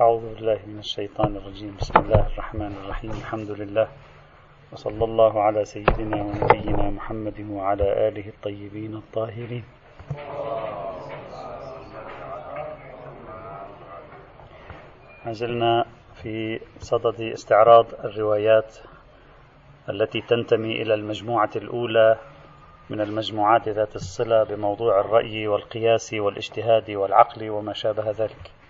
أعوذ بالله من الشيطان الرجيم. بسم الله الرحمن الرحيم. الحمد لله. وصلى الله على سيدنا ونبينا محمد وعلى آله الطيبين الطاهرين. ما زلنا في صدد استعراض الروايات التي تنتمي إلى المجموعة الأولى من المجموعات ذات الصلة بموضوع الرأي والقياس والاجتهاد والعقل وما شابه ذلك.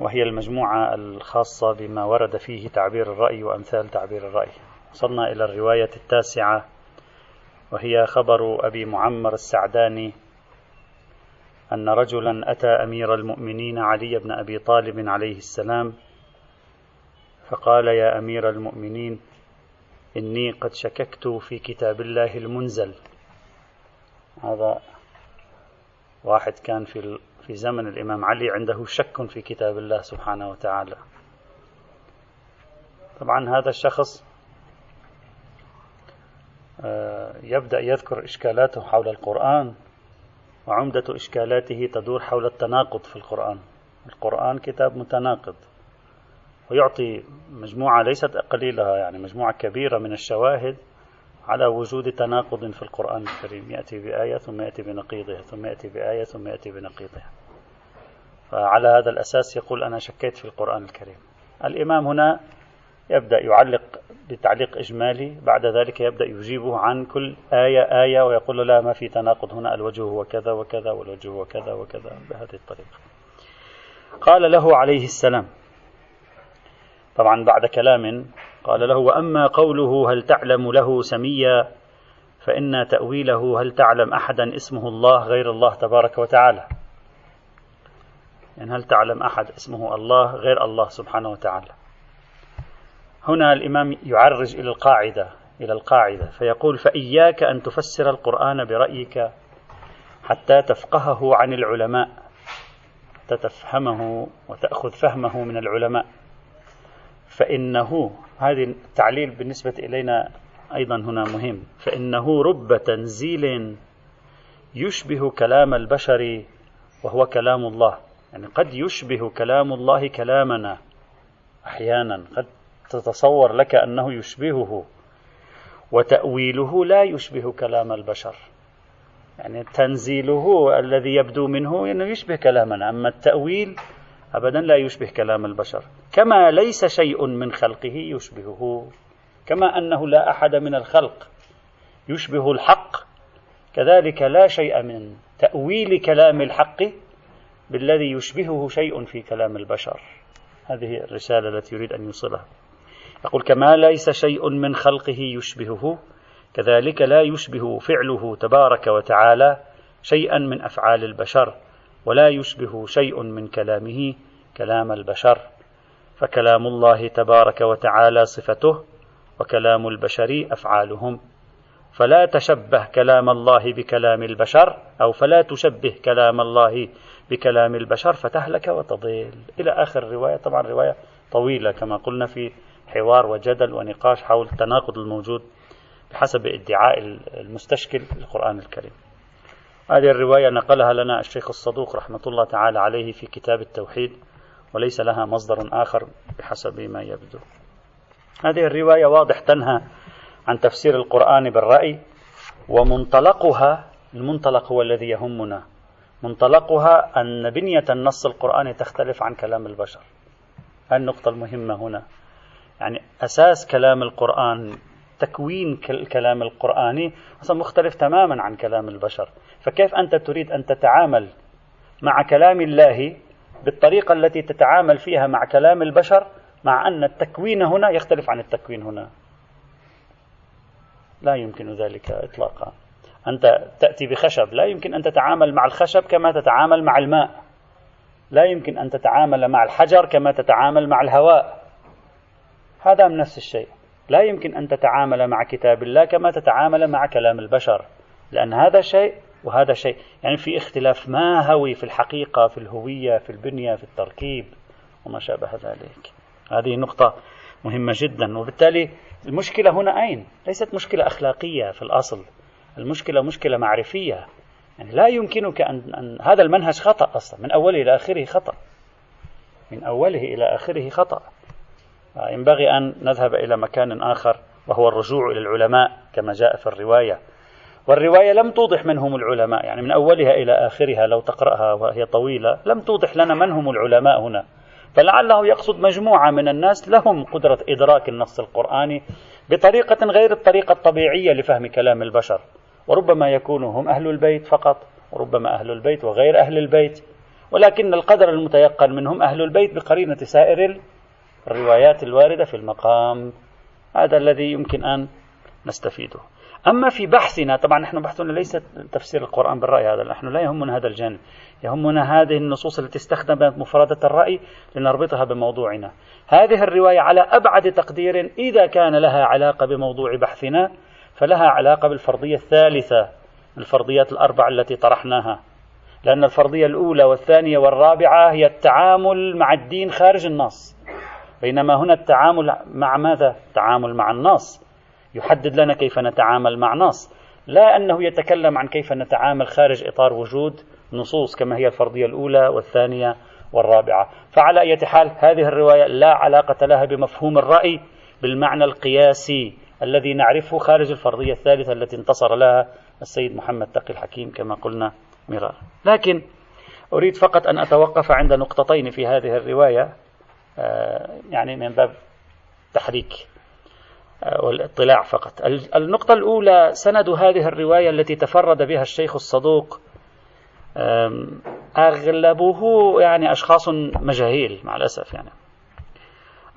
وهي المجموعة الخاصة بما ورد فيه تعبير الرأي وأمثال تعبير الرأي. وصلنا إلى الرواية التاسعة وهي خبر أبي معمر السعداني أن رجلا أتى أمير المؤمنين علي بن أبي طالب عليه السلام فقال يا أمير المؤمنين إني قد شككت في كتاب الله المنزل هذا واحد كان في في زمن الإمام علي عنده شك في كتاب الله سبحانه وتعالى. طبعا هذا الشخص آه، يبدأ يذكر إشكالاته حول القرآن وعمدة إشكالاته تدور حول التناقض في القرآن. القرآن كتاب متناقض ويعطي مجموعة ليست قليلة يعني مجموعة كبيرة من الشواهد على وجود تناقض في القرآن الكريم. يأتي بآية ثم يأتي بنقيضها ثم يأتي بآية ثم يأتي بنقيضها. فعلى هذا الأساس يقول أنا شكيت في القرآن الكريم. الإمام هنا يبدأ يعلق بتعليق إجمالي بعد ذلك يبدأ يجيبه عن كل آية آية ويقول له لا ما في تناقض هنا الوجه هو كذا وكذا والوجه هو كذا وكذا بهذه الطريقة. قال له عليه السلام طبعا بعد كلام قال له وأما قوله هل تعلم له سميا فإن تأويله هل تعلم أحدا اسمه الله غير الله تبارك وتعالى. يعني هل تعلم أحد اسمه الله غير الله سبحانه وتعالى؟ هنا الإمام يعرج إلى القاعدة إلى القاعدة فيقول فإياك أن تفسر القرآن برأيك حتى تفقهه عن العلماء حتى تفهمه وتأخذ فهمه من العلماء. فإنه هذه التعليل بالنسبة إلينا أيضا هنا مهم. فإنه رب تنزيل يشبه كلام البشر وهو كلام الله. يعني قد يشبه كلام الله كلامنا أحيانا. قد تتصور لك أنه يشبهه وتأويله لا يشبه كلام البشر. يعني تنزيله الذي يبدو منه أنه يشبه كلامنا أما التأويل أبدا لا يشبه كلام البشر. كما ليس شيء من خلقه يشبهه كما أنه لا أحد من الخلق يشبه الحق كذلك لا شيء من تأويل كلام الحق بالذي يشبهه شيء في كلام البشر. هذه الرسالة التي يريد أن يوصلها. يقول كما ليس شيء من خلقه يشبهه كذلك لا يشبه فعله تبارك وتعالى شيئا من أفعال البشر ولا يشبه شيء من كلامه كلام البشر. فكلام الله تبارك وتعالى صفته وكلام البشر أفعالهم. فلا تشبه كلام الله بكلام البشر أو فلا تشبه كلام الله بكلام البشر فتهلك وتضل. إلى آخر الرواية طبعا رواية طويلة كما قلنا في حوار وجدل ونقاش حول التناقض الموجود بحسب ادعاء المستشكل القران الكريم. هذه الرواية نقلها لنا الشيخ الصدوق رحمة الله تعالى عليه في كتاب التوحيد وليس لها مصدر آخر بحسب ما يبدو. هذه الرواية واضح تنهى عن تفسير القرآن بالرأي ومنطلقها المنطلق هو الذي يهمنا. منطلقها أن بنية النص القرآني تختلف عن كلام البشر. النقطة المهمة هنا. يعني أساس كلام القرآن تكوين الكلام القرآني أصلا مختلف تماما عن كلام البشر. فكيف أنت تريد أن تتعامل مع كلام الله بالطريقة التي تتعامل فيها مع كلام البشر مع أن التكوين هنا يختلف عن التكوين هنا؟ لا يمكن ذلك إطلاقا. أنت تأتي بخشب. لا يمكن أن تتعامل مع الخشب كما تتعامل مع الماء. لا يمكن أن تتعامل مع الحجر كما تتعامل مع الهواء. هذا من نفس الشيء. لا يمكن أن تتعامل مع كتاب الله كما تتعامل مع كلام البشر. لأن هذا شيء وهذا شيء. يعني في اختلاف ما هوي في الحقيقة في الهوية في البنية في التركيب وما شابه ذلك. هذه نقطة مهمة جدا. وبالتالي المشكلة هنا أين؟ ليست مشكلة أخلاقية في الأصل. المشكلة مشكلة معرفية. يعني لا يمكنك أن, أن هذا المنهج خطأ أصلا. من أوله إلى آخره خطأ. من أوله إلى آخره خطأ. ينبغي أن نذهب إلى مكان آخر وهو الرجوع إلى العلماء كما جاء في الرواية. والرواية لم توضح من هم العلماء. يعني من أولها إلى آخرها لو تقرأها وهي طويلة لم توضح لنا من هم العلماء هنا. فلعله يقصد مجموعة من الناس لهم قدرة إدراك النص القرآني بطريقة غير الطريقة الطبيعية لفهم كلام البشر. وربما يكونوا هم أهل البيت فقط وربما أهل البيت وغير أهل البيت ولكن القدر المتيقن منهم أهل البيت بقرينة سائر الروايات الواردة في المقام. هذا الذي يمكن أن نستفيده. أما في بحثنا طبعا نحن بحثنا ليس تفسير القرآن بالرأي هذا نحن لا يهمنا هذا الجانب. يهمنا هذه النصوص التي استخدمت مفردة الرأي لنربطها بموضوعنا. هذه الرواية على أبعد تقدير إذا كان لها علاقة بموضوع بحثنا. فلها علاقة بالفرضية الثالثة الفرضيات الأربع التي طرحناها. لأن الفرضية الأولى والثانية والرابعة هي التعامل مع الدين خارج النص. بينما هنا التعامل مع ماذا؟ التعامل مع النص. يحدد لنا كيف نتعامل مع نص. لا أنه يتكلم عن كيف نتعامل خارج إطار وجود نصوص كما هي الفرضية الأولى والثانية والرابعة. فعلى أي حال هذه الرواية لا علاقة لها بمفهوم الرأي بالمعنى القياسي. الذي نعرفه خارج الفرضية الثالثة التي انتصر لها السيد محمد تقي الحكيم كما قلنا مرارا. لكن أريد فقط أن أتوقف عند نقطتين في هذه الرواية آه، يعني من باب تحريك آه، والاطلاع فقط. النقطة الأولى سند هذه الرواية التي تفرد بها الشيخ الصدوق أغلبه يعني أشخاص مجاهيل مع الأسف يعني.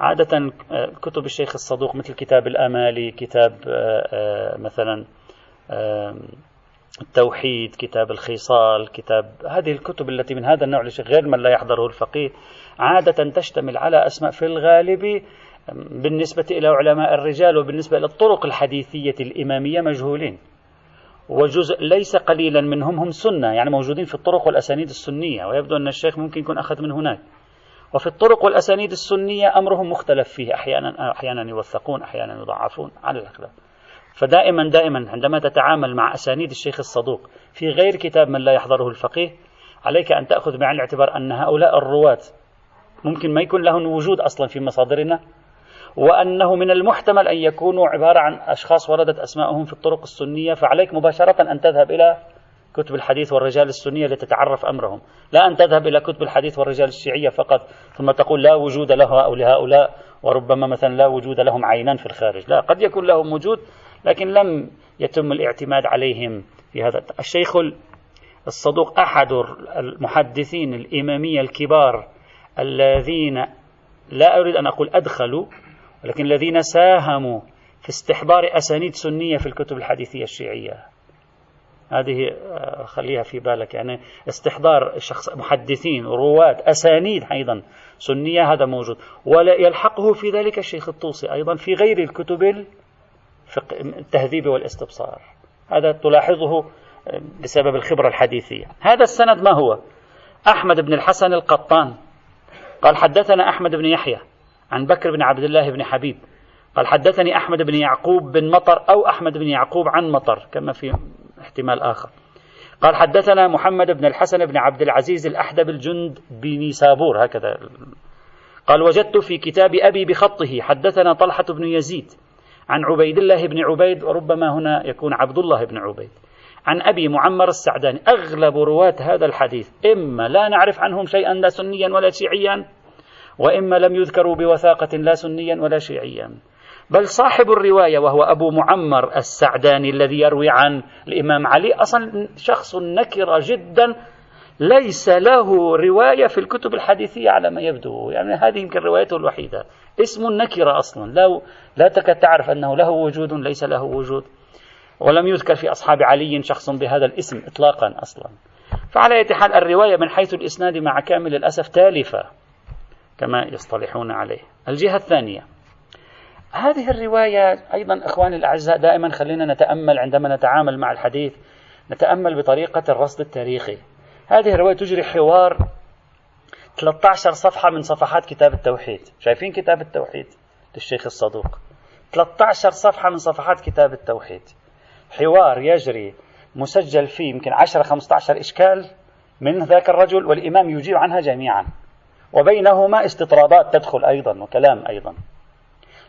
عادة آه، كتب الشيخ الصدوق مثل كتاب الآمالي كتاب مثلا التوحيد كتاب الخصال كتاب هذه الكتب التي من هذا النوع غير من لا يحضره الفقيه عادة تشتمل على أسماء في الغالب بالنسبة إلى علماء الرجال وبالنسبة إلى الطرق الحديثية الإمامية مجهولين. وجزء ليس قليلا منهم هم سنة يعني موجودين في الطرق والأسانيد السنية ويبدو أن الشيخ ممكن يكون أخذ من هناك. وفي الطرق والأسانيد السنية أمرهم مختلف فيه. أحيانا أحيانا يوثقون أحيانا يضعفون على الأخلاق فدائما دائما عندما تتعامل مع أسانيد الشيخ الصدوق في غير كتاب من لا يحضره الفقيه عليك أن تأخذ بعين الاعتبار أن هؤلاء الرواة ممكن ما يكون لهم وجود أصلا في مصادرنا وأنه من المحتمل أن يكونوا عبارة عن أشخاص وردت أسماءهم في الطرق السنية فعليك مباشرة أن تذهب إلى كتب الحديث والرجال السنية لتتعرف أمرهم. لا أن تذهب إلى كتب الحديث والرجال الشيعية فقط ثم تقول لا وجود له أو لهؤلاء وربما مثلا لا وجود لهم عينان في الخارج. لا قد يكون لهم وجود لكن لم يتم الاعتماد عليهم في هذا. الشيخ الصدوق أحد المحدثين الإمامية الكبار الذين لا أريد أن أقول أدخلوا ولكن الذين ساهموا في استحضار أسانيد سنية في الكتب الحديثية الشيعية. هذه آه، خليها في بالك. يعني استحضار شخص محدثين رواة أسانيد أيضا سنية هذا موجود. ولا يلحقه في ذلك الشيخ الطوسي أيضا في غير الكتب التهذيب والإستبصار. هذا تلاحظه آه، بسبب الخبرة الحديثية. هذا السند ما هو؟ أحمد بن الحسن القطان. قال حدثنا أحمد بن يحيى عن بكر بن عبد الله بن حبيب. قال حدثني أحمد بن يعقوب بن مطر أو أحمد بن يعقوب عن مطر كما في احتمال آخر. قال حدثنا محمد بن الحسن بن عبد العزيز الأحدب الجند بن سابور هكذا. قال وجدت في كتاب أبي بخطه حدثنا طلحة بن يزيد عن عبيد الله بن عبيد وربما هنا يكون عبد الله بن عبيد عن أبي معمر السعداني. أغلب رواة هذا الحديث إما لا نعرف عنهم شيئا لا سنيا ولا شيعيا وإما لم يذكروا بوثاقة لا سنيا ولا شيعيا. بل صاحب الرواية وهو أبو معمر السعداني الذي يروي عن الإمام علي. أصلا شخص نكر جدا ليس له رواية في الكتب الحديثية على ما يبدو. يعني هذه يمكن روايته الوحيدة. اسم نكرة أصلا. لا, لا تكاد تعرف أنه له وجود ليس له وجود. ولم يذكر في أصحاب علي شخص بهذا الاسم إطلاقا أصلا. فعلى أي حال الرواية من حيث الإسناد مع كامل الأسف تالفة كما يصطلحون عليه. الجهة الثانية. هذه الرواية أيضا إخواني الأعزاء دائما خلينا نتأمل عندما نتعامل مع الحديث نتأمل بطريقة الرصد التاريخي. هذه الرواية تجري حوار 13 صفحة من صفحات كتاب التوحيد. شايفين كتاب التوحيد للشيخ الصدوق؟ 13 صفحة من صفحات كتاب التوحيد. حوار يجري مسجل فيه يمكن 10 15 إشكال من ذاك الرجل والإمام يجيب عنها جميعا. وبينهما استطرادات تدخل أيضا وكلام أيضا.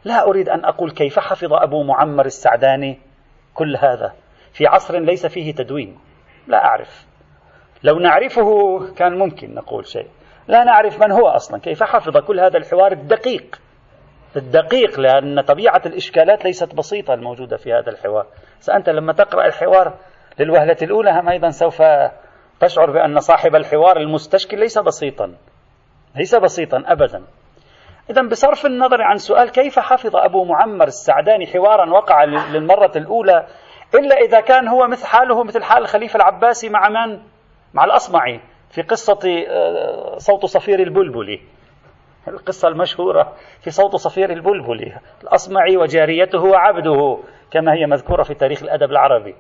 لا أريد أن أقول كيف حفظ أبو معمر السعداني كل هذا. في عصر ليس فيه تدوين. لا أعرف. لو نعرفه كان ممكن نقول شيء. لا نعرف من هو أصلا. كيف حفظ كل هذا الحوار الدقيق؟ الدقيق لأن طبيعة الإشكالات ليست بسيطة الموجودة في هذا الحوار. فأنت لما تقرأ الحوار للوهلة الأولى هم أيضا سوف تشعر بأن صاحب الحوار المستشكل ليس بسيطا. ليس بسيطا أبدا. إذا بصرف النظر عن سؤال كيف حفظ أبو معمر السعداني حوارا وقع للمرة الأولى إلا إذا كان هو مثل حاله مثل حال الخليفة العباسي مع من؟ مع الأصمعي في قصة آه، صوت صفير البلبلي. القصة المشهورة في صوت صفير البلبلي الأصمعي وجاريته وعبده كما هي مذكورة في تاريخ الأدب العربي.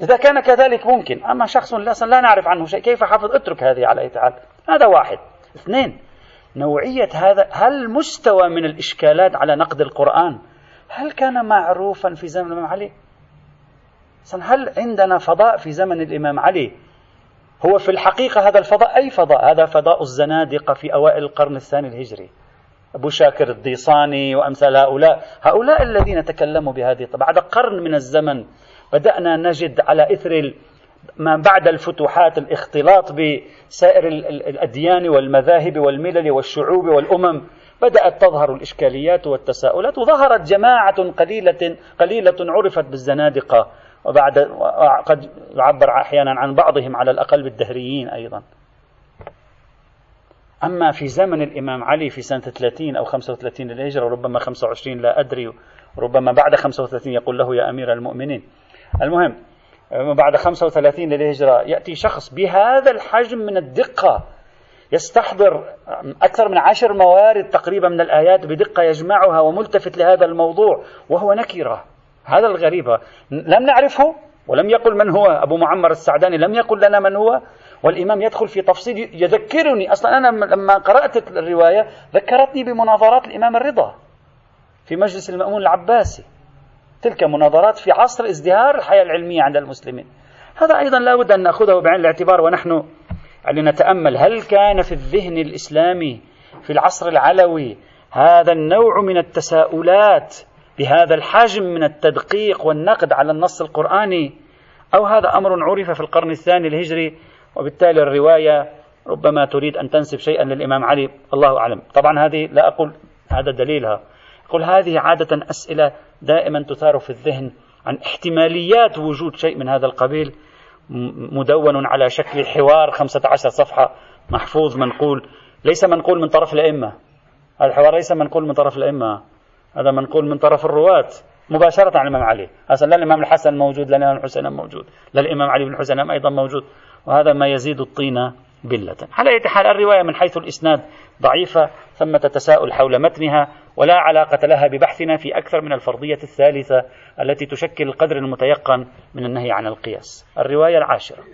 إذا كان كذلك ممكن أما شخص لا نعرف عنه شيء كيف حفظ؟ اترك هذه على أي حال. هذا واحد. اثنين نوعية هذا هل مستوى من الإشكالات على نقد القرآن هل كان معروفا في زمن الإمام علي؟ هل عندنا فضاء في زمن الإمام علي؟ هو في الحقيقة هذا الفضاء أي فضاء؟ هذا فضاء الزنادقة في أوائل القرن الثاني الهجري. أبو شاكر الضيصاني وأمثال هؤلاء. هؤلاء الذين تكلموا بهذه بعد قرن من الزمن بدأنا نجد على إثر ما بعد الفتوحات الاختلاط بسائر الأديان والمذاهب والملل والشعوب والأمم بدأت تظهر الإشكاليات والتساؤلات وظهرت جماعة قليلة قليلة عرفت بالزنادقة. وبعد قد يعبر أحيانا عن بعضهم على الأقل بالدهريين أيضا. أما في زمن الإمام علي في سنة 30 أو 35 للهجرة وربما 25 لا أدري ربما بعد 35 يقول له يا أمير المؤمنين. المهم بعد 35 للهجرة يأتي شخص بهذا الحجم من الدقة يستحضر أكثر من عشر موارد تقريبا من الآيات بدقة يجمعها وملتفت لهذا الموضوع وهو نكرة. هذا الغريبة لم نعرفه ولم يقل من هو. أبو معمر السعداني لم يقل لنا من هو والإمام يدخل في تفصيل يذكرني. أصلا أنا لما قرأت الرواية ذكرتني بمناظرات الإمام الرضا في مجلس المأمون العباسي. تلك مناظرات في عصر ازدهار الحياة العلمية عند المسلمين. هذا أيضا لا بد أن نأخذه بعين الاعتبار ونحن يعني نتأمل هل كان في الذهن الإسلامي في العصر العلوي هذا النوع من التساؤلات بهذا الحجم من التدقيق والنقد على النص القرآني؟ أو هذا أمر عرف في القرن الثاني الهجري وبالتالي الرواية ربما تريد أن تنسب شيئا للإمام علي الله أعلم. طبعا هذه لا أقول هذا دليلها. أقول هذه عادة أسئلة دائما تثار في الذهن عن احتماليات وجود شيء من هذا القبيل. مدون على شكل حوار 15 صفحة. محفوظ منقول ليس منقول من طرف الأئمة. هذا الحوار ليس منقول من طرف الأئمة. هذا منقول من طرف الرواة. مباشرة عن الإمام علي. أصلا لا الإمام الحسن موجود لا الإمام الحسين موجود لا الإمام علي بن الحسين أيضا موجود. وهذا ما يزيد الطين بلة. على أي حال الرواية من حيث الإسناد ضعيفة ثمة تساؤل حول متنها. ولا علاقة لها ببحثنا في أكثر من الفرضية الثالثة التي تشكل القدر المتيقن من النهي عن القياس. الرواية العاشرة.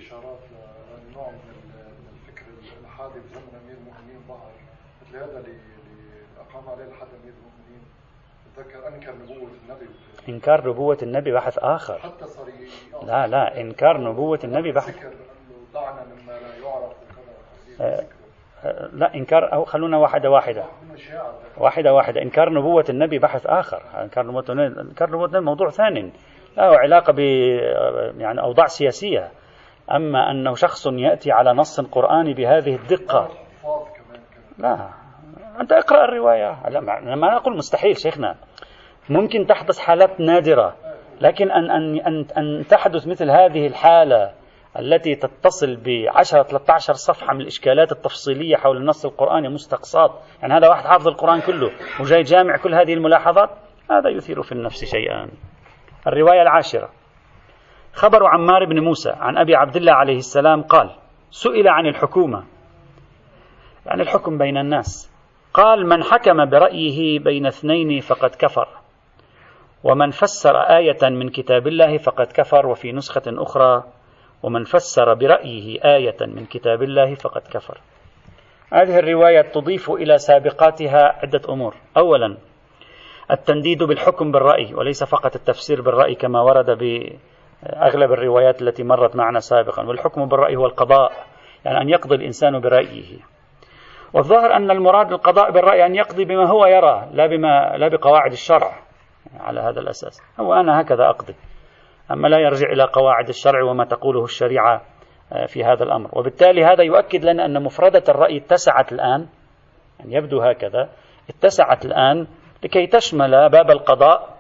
انكر نبوة النبي. بحث حتى لا لا إنكار نبوة النبي بحث. مما لا يعرف لا إنكار أو خلونا واحدة واحدة. واحدة واحدة. إنكار نبوة النبي بحث آخر. إنكار نبوة النبي إنكار نبوة النبي موضوع ثاني. له علاقة ب يعني أوضاع سياسية. أما أنه شخص يأتي على نص قراني بهذه الدقة. لا. أنت اقرأ الرواية. ما نقول مستحيل شيخنا. ممكن تحدث حالات نادرة. لكن أن أن أن أن تحدث مثل هذه الحالة التي تتصل ب 10 13 صفحة من الإشكالات التفصيلية حول النص القرآني مستقصات. يعني هذا واحد حافظ القرآن كله وجاي جامع كل هذه الملاحظات هذا يثير في النفس شيئا. الرواية العاشرة. خبر عمار بن موسى عن أبي عبد الله عليه السلام قال سئل عن الحكومة. يعني الحكم بين الناس. قال من حكم برأيه بين اثنين فقد كفر ومن فسر آية من كتاب الله فقد كفر وفي نسخة أخرى ومن فسر برأيه آية من كتاب الله فقد كفر. هذه الرواية تضيف إلى سابقاتها عدة أمور. أولا التنديد بالحكم بالرأي وليس فقط التفسير بالرأي كما ورد بأغلب الروايات التي مرت معنا سابقا والحكم بالرأي هو القضاء يعني أن يقضي الإنسان برأيه. والظاهر أن المراد القضاء بالرأي أن يقضي بما هو يرى لا بما لا بقواعد الشرع على هذا الأساس. هو أنا هكذا أقضي. أما لا يرجع إلى قواعد الشرع وما تقوله الشريعة آه، في هذا الأمر. وبالتالي هذا يؤكد لنا أن مفردة الرأي اتسعت الآن يعني يبدو هكذا اتسعت الآن لكي تشمل باب القضاء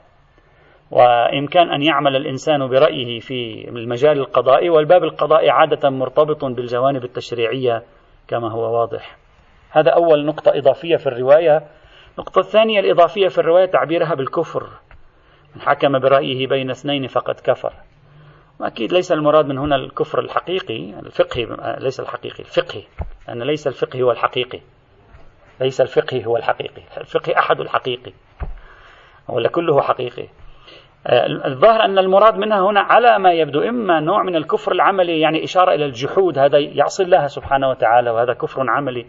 وإمكان أن يعمل الإنسان برأيه في المجال القضائي والباب القضائي عادة مرتبط بالجوانب التشريعية كما هو واضح. هذا أول نقطة إضافية في الرواية. النقطة الثانية الإضافية في الرواية تعبيرها بالكفر. حكم برأيه بين اثنين فقد كفر. أكيد ليس المراد من هنا الكفر الحقيقي الفقهي ليس الحقيقي الفقهي لأن ليس الفقه هو الحقيقي. ليس الفقه هو الحقيقي. الفقه أحد الحقيقي. ولا كله حقيقي. الظاهر أن المراد منها هنا على ما يبدو إما نوع من الكفر العملي يعني إشارة إلى الجحود هذا يعصي الله سبحانه وتعالى وهذا كفر عملي.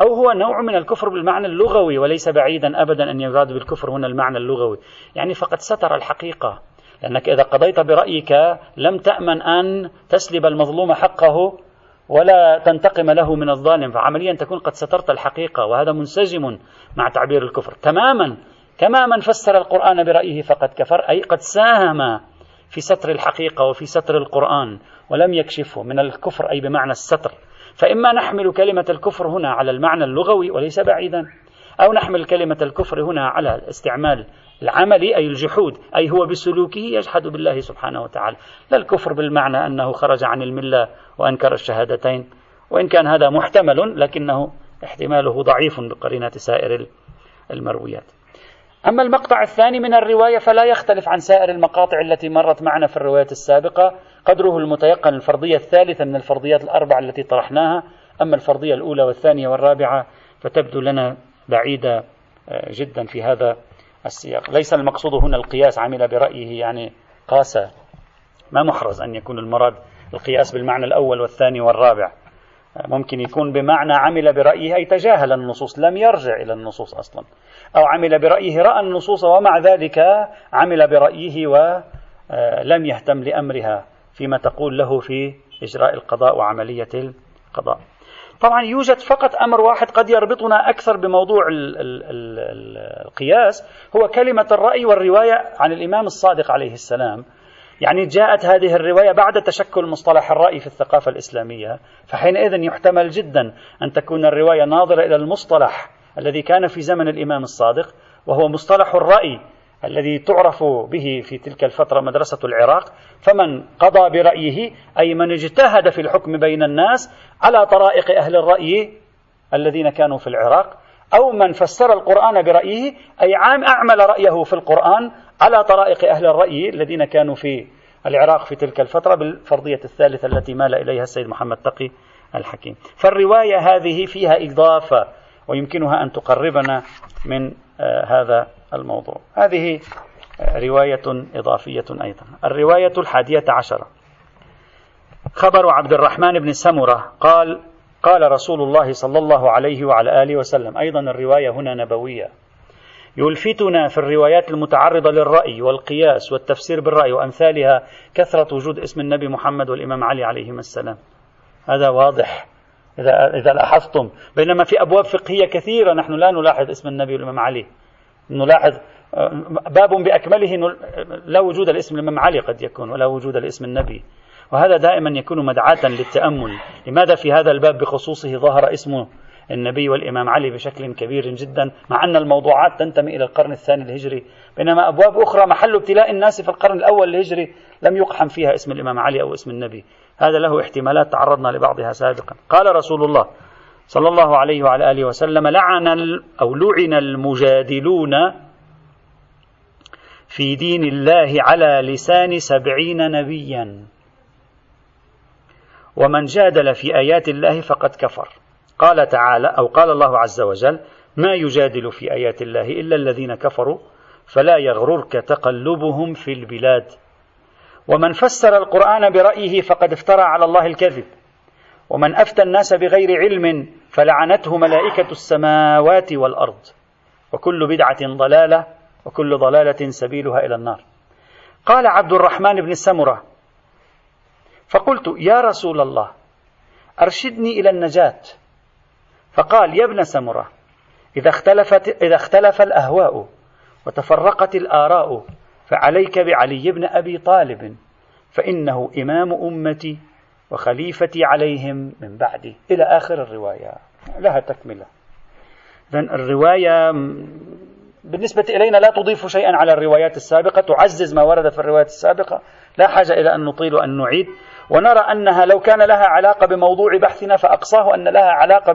أو هو نوع من الكفر بالمعنى اللغوي وليس بعيدا أبدا أن يراد بالكفر هنا المعنى اللغوي. يعني فقد ستر الحقيقة. لأنك إذا قضيت برأيك لم تأمن أن تسلب المظلوم حقه ولا تنتقم له من الظالم. فعمليا تكون قد سترت الحقيقة وهذا منسجم مع تعبير الكفر. تماما كما من فسر القرآن برأيه فقد كفر أي قد ساهم في ستر الحقيقة وفي ستر القرآن ولم يكشفه. من الكفر أي بمعنى الستر. فإما نحمل كلمة الكفر هنا على المعنى اللغوي وليس بعيدا أو نحمل كلمة الكفر هنا على الاستعمال العملي أي الجحود أي هو بسلوكه يجحد بالله سبحانه وتعالى. لا الكفر بالمعنى أنه خرج عن الملة وأنكر الشهادتين وإن كان هذا محتمل لكنه احتماله ضعيف بقرينة سائر المرويات. أما المقطع الثاني من الرواية فلا يختلف عن سائر المقاطع التي مرت معنا في الروايات السابقة. قدره المتيقن الفرضية الثالثة من الفرضيات الأربعة التي طرحناها. أما الفرضية الأولى والثانية والرابعة فتبدو لنا بعيدة آه، جدا في هذا السياق. ليس المقصود هنا القياس عمل برأيه يعني قاس ما محرز أن يكون المراد القياس بالمعنى الأول والثاني والرابع. ممكن يكون بمعنى عمل برأيه أي تجاهل النصوص لم يرجع إلى النصوص أصلا. أو عمل برأيه رأى النصوص ومع ذلك عمل برأيه ولم آه، يهتم لأمرها فيما تقول له في إجراء القضاء وعملية القضاء. طبعا يوجد فقط أمر واحد قد يربطنا أكثر بموضوع القياس هو كلمة الرأي والرواية عن الإمام الصادق عليه السلام. يعني جاءت هذه الرواية بعد تشكل مصطلح الرأي في الثقافة الإسلامية فحينئذ يحتمل جدا أن تكون الرواية ناظرة إلى المصطلح الذي كان في زمن الإمام الصادق وهو مصطلح الرأي الذي تعرف به في تلك الفترة مدرسة العراق فمن قضى برأيه أي من اجتهد في الحكم بين الناس على طرائق أهل الرأي الذين كانوا في العراق أو من فسر القرآن برأيه أي عام أعمل رأيه في القرآن على طرائق أهل الرأي الذين كانوا في العراق في تلك الفترة بالفرضية الثالثة التي مال إليها السيد محمد تقي الحكيم. فالرواية هذه فيها إضافة ويمكنها أن تقربنا من آه، هذا الموضوع. هذه آه، رواية إضافية أيضا. الرواية الحادية عشرة. خبر عبد الرحمن بن سمرة قال قال رسول الله صلى الله عليه وعلى آله وسلم أيضا الرواية هنا نبوية. يلفتنا في الروايات المتعرضة للرأي والقياس والتفسير بالرأي وأمثالها كثرة وجود اسم النبي محمد والإمام علي عليهما السلام. هذا واضح. إذا إذا لاحظتم. بينما في أبواب فقهية كثيرة نحن لا نلاحظ اسم النبي والإمام علي. نلاحظ باب بأكمله لا وجود لاسم الإمام علي قد يكون ولا وجود لاسم النبي. وهذا دائما يكون مدعاة للتأمل. لماذا في هذا الباب بخصوصه ظهر اسم النبي والإمام علي بشكل كبير جدا مع أن الموضوعات تنتمي إلى القرن الثاني الهجري؟ بينما أبواب أخرى محل ابتلاء الناس في القرن الأول الهجري لم يقحم فيها اسم الإمام علي أو اسم النبي. هذا له احتمالات تعرضنا لبعضها سابقا. قال رسول الله صلى الله عليه وعلى آله وسلم لعن أو لعن المجادلون في دين الله على لسان سبعين نبيا. ومن جادل في آيات الله فقد كفر. قال تعالى أو قال الله عز وجل ما يجادل في آيات الله إلا الذين كفروا فلا يغررك تقلبهم في البلاد. ومن فسر القرآن برأيه فقد افترى على الله الكذب. ومن أفتى الناس بغير علم فلعنته ملائكة السماوات والأرض. وكل بدعة ضلالة وكل ضلالة سبيلها إلى النار. قال عبد الرحمن بن سمرة فقلت يا رسول الله أرشدني إلى النجاة. فقال يا ابن سمرة إذا اختلفت إذا اختلف الأهواء وتفرقت الآراء فعليك بعلي بن أبي طالب فإنه إمام أمتي وخليفتي عليهم من بعدي. إلى آخر الرواية. لها تكملة. إذن الرواية بالنسبة إلينا لا تضيف شيئا على الروايات السابقة. تعزز ما ورد في الروايات السابقة. لا حاجة إلى أن نطيل وأن نعيد. ونرى أنها لو كان لها علاقة بموضوع بحثنا فأقصاه أن لها علاقة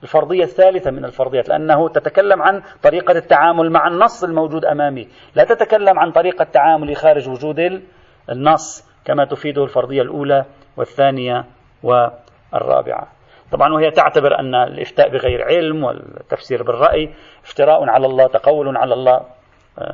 بالفرضية الثالثة من الفرضيات لأنه تتكلم عن طريقة التعامل مع النص الموجود أمامي. لا تتكلم عن طريقة التعامل خارج وجود النص كما تفيده الفرضية الأولى والثانية والرابعة. طبعا وهي تعتبر أن الإفتاء بغير علم والتفسير بالرأي افتراء على الله تقول على الله.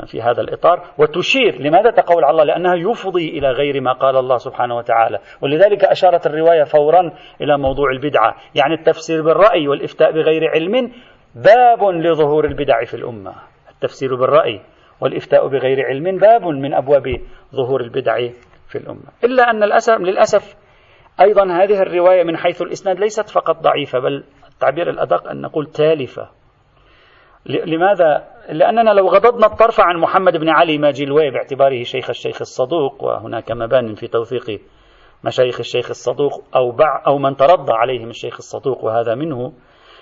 في هذا الإطار وتشير لماذا تقول على الله؟ لأنها يفضي إلى غير ما قال الله سبحانه وتعالى. ولذلك أشارت الرواية فورا إلى موضوع البدعة يعني التفسير بالرأي والإفتاء بغير علم باب لظهور البدع في الأمة. التفسير بالرأي والإفتاء بغير علم باب من أبواب ظهور البدع في الأمة. إلا أن الأسف للأسف أيضا هذه الرواية من حيث الإسناد ليست فقط ضعيفة بل التعبير الأدق أن نقول تالفة. لماذا؟ لأننا لو غضضنا الطرف عن محمد بن علي ماجلوي باعتباره شيخ الشيخ الصدوق وهناك مبان في توثيق مشايخ الشيخ الصدوق أو بع أو من ترضى عليهم الشيخ الصدوق وهذا منه.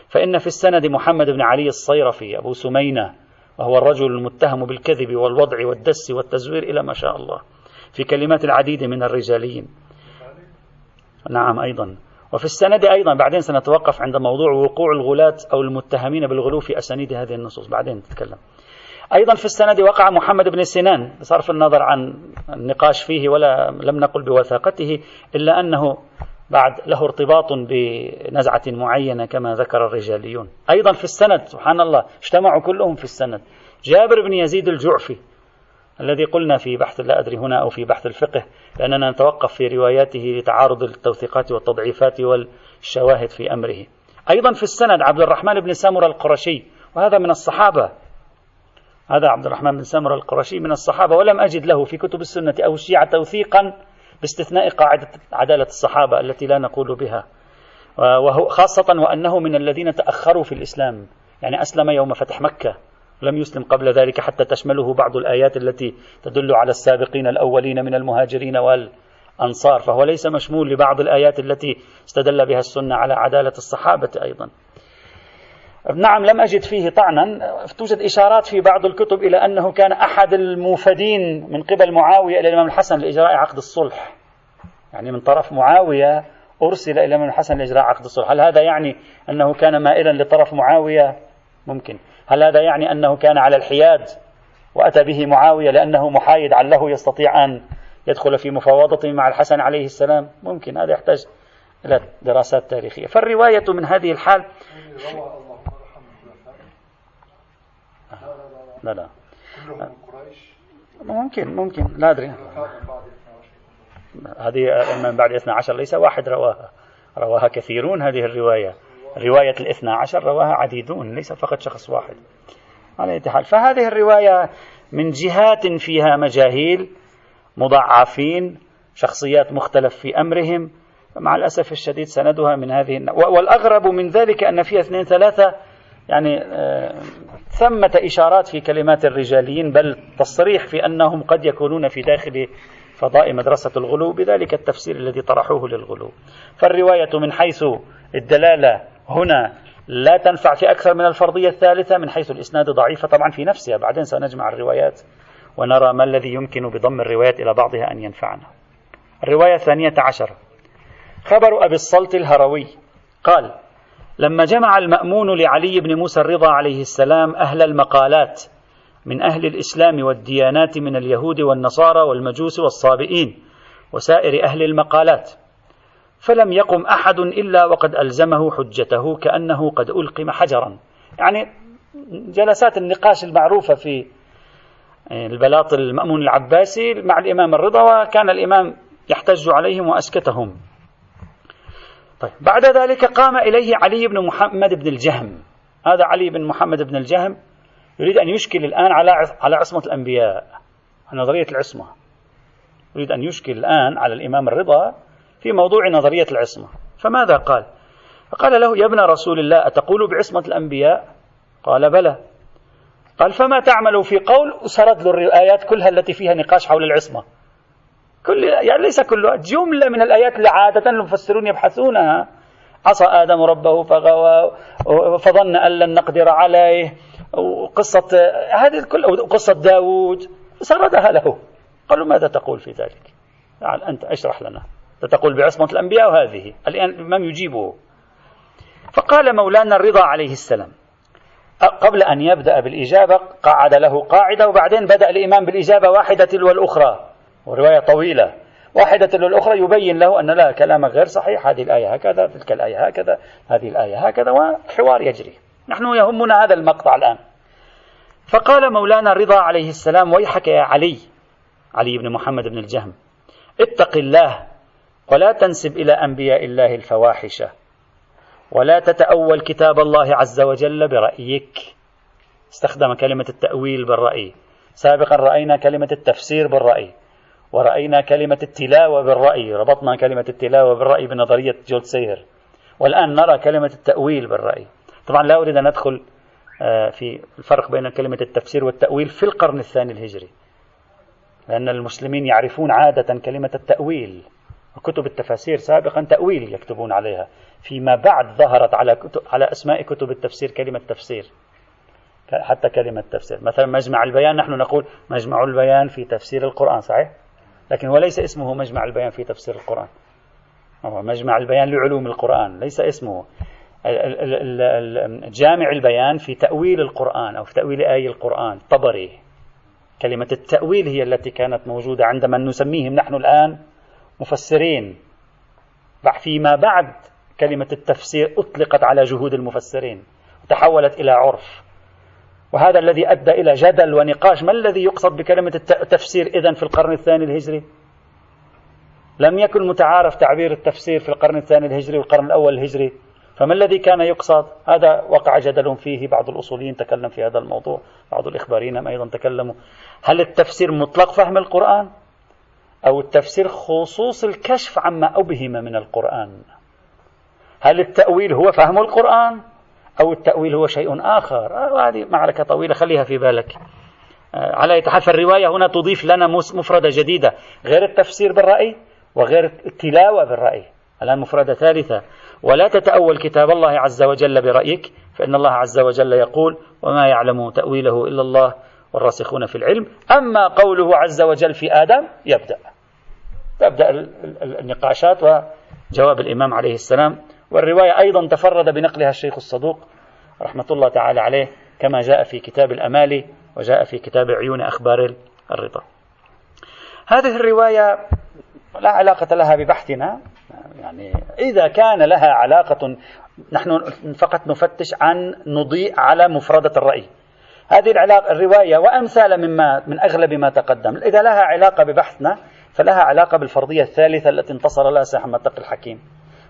فإن في السند محمد بن علي الصيرفي أبو سمينة وهو الرجل المتهم بالكذب والوضع والدس والتزوير إلى ما شاء الله في كلمات العديد من الرجاليين نعم أيضا. وفي السند أيضا بعدين سنتوقف عند موضوع وقوع الغلاة أو المتهمين بالغلو في أسانيد هذه النصوص. بعدين نتكلم أيضا في السند وقع محمد بن سنان بصرف النظر عن النقاش فيه ولا لم نقل بوثاقته إلا أنه بعد له ارتباط بنزعة معينة كما ذكر الرجاليون. أيضا في السند سبحان الله اجتمعوا كلهم في السند. جابر بن يزيد الجعفي الذي قلنا في بحث لا أدري هنا أو في بحث الفقه لأننا نتوقف في رواياته لتعارض التوثيقات والتضعيفات والشواهد في أمره. أيضا في السند عبد الرحمن بن سامر القرشي وهذا من الصحابة. هذا عبد الرحمن بن سامر القرشي من الصحابة ولم أجد له في كتب السنة أو الشيعة توثيقا باستثناء قاعدة عدالة الصحابة التي لا نقول بها. وهو خاصة وأنه من الذين تأخروا في الإسلام يعني أسلم يوم فتح مكة. لم يسلم قبل ذلك حتى تشمله بعض الآيات التي تدل على السابقين الأولين من المهاجرين والأنصار فهو ليس مشمول لبعض الآيات التي استدل بها السنة على عدالة الصحابة أيضا. نعم لم أجد فيه طعنا. توجد إشارات في بعض الكتب إلى أنه كان أحد الموفدين من قبل معاوية إلى الإمام الحسن لإجراء عقد الصلح. يعني من طرف معاوية أرسل إلى الإمام الحسن لإجراء عقد الصلح. هل هذا يعني أنه كان مائلا لطرف معاوية؟ ممكن. هل هذا يعني أنه كان على الحياد وأتى به معاوية لأنه محايد عله يستطيع أن يدخل في مفاوضة مع الحسن عليه السلام؟ ممكن هذا يحتاج إلى دراسات تاريخية. فالرواية من هذه الحال لا لا. ممكن ممكن لا أدري. هذه من بعد 12 ليس واحد رواها رواها كثيرون هذه الرواية. رواية الاثنى عشر رواها عديدون ليس فقط شخص واحد. على حال فهذه الرواية من جهات فيها مجاهيل مضعفين شخصيات مختلف في أمرهم. مع الأسف الشديد سندها من هذه والأغرب من ذلك أن فيها اثنين ثلاثة يعني آه، ثمة إشارات في كلمات الرجاليين بل تصريح في أنهم قد يكونون في داخل فضاء مدرسة الغلو بذلك التفسير الذي طرحوه للغلو. فالرواية من حيث الدلالة هنا لا تنفع في أكثر من الفرضية الثالثة من حيث الإسناد ضعيفة طبعا في نفسها. بعدين سنجمع الروايات ونرى ما الذي يمكن بضم الروايات إلى بعضها أن ينفعنا. الرواية الثانية عشر. خبر أبي الصلت الهروي قال لما جمع المأمون لعلي بن موسى الرضا عليه السلام أهل المقالات من أهل الإسلام والديانات من اليهود والنصارى والمجوس والصابئين وسائر أهل المقالات فلم يقم أحد إلا وقد ألزمه حجته كأنه قد ألقم حجرا. يعني جلسات النقاش المعروفة في البلاط المأمون العباسي مع الإمام الرضا وكان الإمام يحتج عليهم وأسكتهم. طيب بعد ذلك قام إليه علي بن محمد بن الجهم. هذا علي بن محمد بن الجهم يريد أن يشكل الآن على على عصمة الأنبياء نظرية العصمة. يريد أن يشكل الآن على الإمام الرضا في موضوع نظرية العصمة. فماذا قال؟ فقال له يا ابن رسول الله أتقول بعصمة الأنبياء؟ قال بلى. قال فما تعمل في قول وسرد له الآيات كلها التي فيها نقاش حول العصمة؟ كل يعني ليس كلها جملة من الآيات اللي عادة المفسرون يبحثونها. عصى آدم ربه فغوى فظن أن لن نقدر عليه. وقصة هذه كل قصة داود سردها له. قالوا ماذا تقول في ذلك؟ تعال أنت أشرح لنا. تقول بعصمة الأنبياء وهذه. الآن الإمام يجيبه؟ فقال مولانا الرضا عليه السلام قبل أن يبدأ بالإجابة قعد له قاعدة وبعدين بدأ الإمام بالإجابة واحدة تلو الأخرى. ورواية طويلة. واحدة تلو الأخرى يبين له أن لا كلامك غير صحيح. هذه الآية هكذا تلك الآية هكذا هذه الآية هكذا وحوار يجري. نحن يهمنا هذا المقطع الآن. فقال مولانا الرضا عليه السلام ويحك يا علي علي بن محمد بن الجهم اتق الله ولا تنسب إلى أنبياء الله الفواحش ولا تتأول كتاب الله عز وجل برأيك. استخدم كلمة التأويل بالرأي. سابقا رأينا كلمة التفسير بالرأي ورأينا كلمة التلاوة بالرأي ربطنا كلمة التلاوة بالرأي بنظرية جولد سيهر. والآن نرى كلمة التأويل بالرأي. طبعا لا أريد أن أدخل آه، في الفرق بين كلمة التفسير والتأويل في القرن الثاني الهجري لأن المسلمين يعرفون عادة كلمة التأويل. وكتب التفاسير سابقا تأويل يكتبون عليها فيما بعد ظهرت على كتب على أسماء كتب التفسير كلمة تفسير. حتى كلمة تفسير. مثلا مجمع البيان نحن نقول مجمع البيان في تفسير القرآن صحيح؟ لكن هو ليس اسمه مجمع البيان في تفسير القرآن. هو مجمع البيان لعلوم القرآن ليس اسمه. جامع البيان في تأويل القرآن أو في تأويل آي القرآن طبري. كلمة التأويل هي التي كانت موجودة عندما نسميهم نحن الآن مفسرين فيما بعد كلمة التفسير أطلقت على جهود المفسرين وتحولت إلى عرف. وهذا الذي أدى إلى جدل ونقاش. ما الذي يقصد بكلمة التفسير إذن في القرن الثاني الهجري؟ لم يكن متعارف تعبير التفسير في القرن الثاني الهجري والقرن الأول الهجري. فما الذي كان يقصد؟ هذا وقع جدل فيه بعض الأصوليين تكلم في هذا الموضوع بعض الإخباريين أيضا تكلموا. هل التفسير مطلق فهم القرآن؟ أو التفسير خصوص الكشف عما أبهم من القرآن. هل التأويل هو فهم القرآن أو التأويل هو شيء آخر؟ هذه معركة طويلة خليها في بالك. آه، على يتحف الرواية هنا تضيف لنا مفردة جديدة غير التفسير بالرأي وغير التلاوة بالرأي. الآن مفردة ثالثة. ولا تتأول كتاب الله عز وجل برأيك فإن الله عز وجل يقول وما يعلم تأويله إلا الله والراسخون في العلم. أما قوله عز وجل في آدم يبدأ. تبدأ النقاشات وجواب الإمام عليه السلام. والرواية أيضا تفرد بنقلها الشيخ الصدوق رحمة الله تعالى عليه كما جاء في كتاب الأمالي وجاء في كتاب عيون أخبار الرضا. هذه الرواية لا علاقة لها ببحثنا. يعني إذا كان لها علاقة نحن فقط نفتش عن نضيء على مفردة الرأي. هذه العلاقة الرواية وأمثال مما من أغلب ما تقدم. إذا لها علاقة ببحثنا فلها علاقة بالفرضية الثالثة التي انتصر لها سيح محمد تقي الحكيم.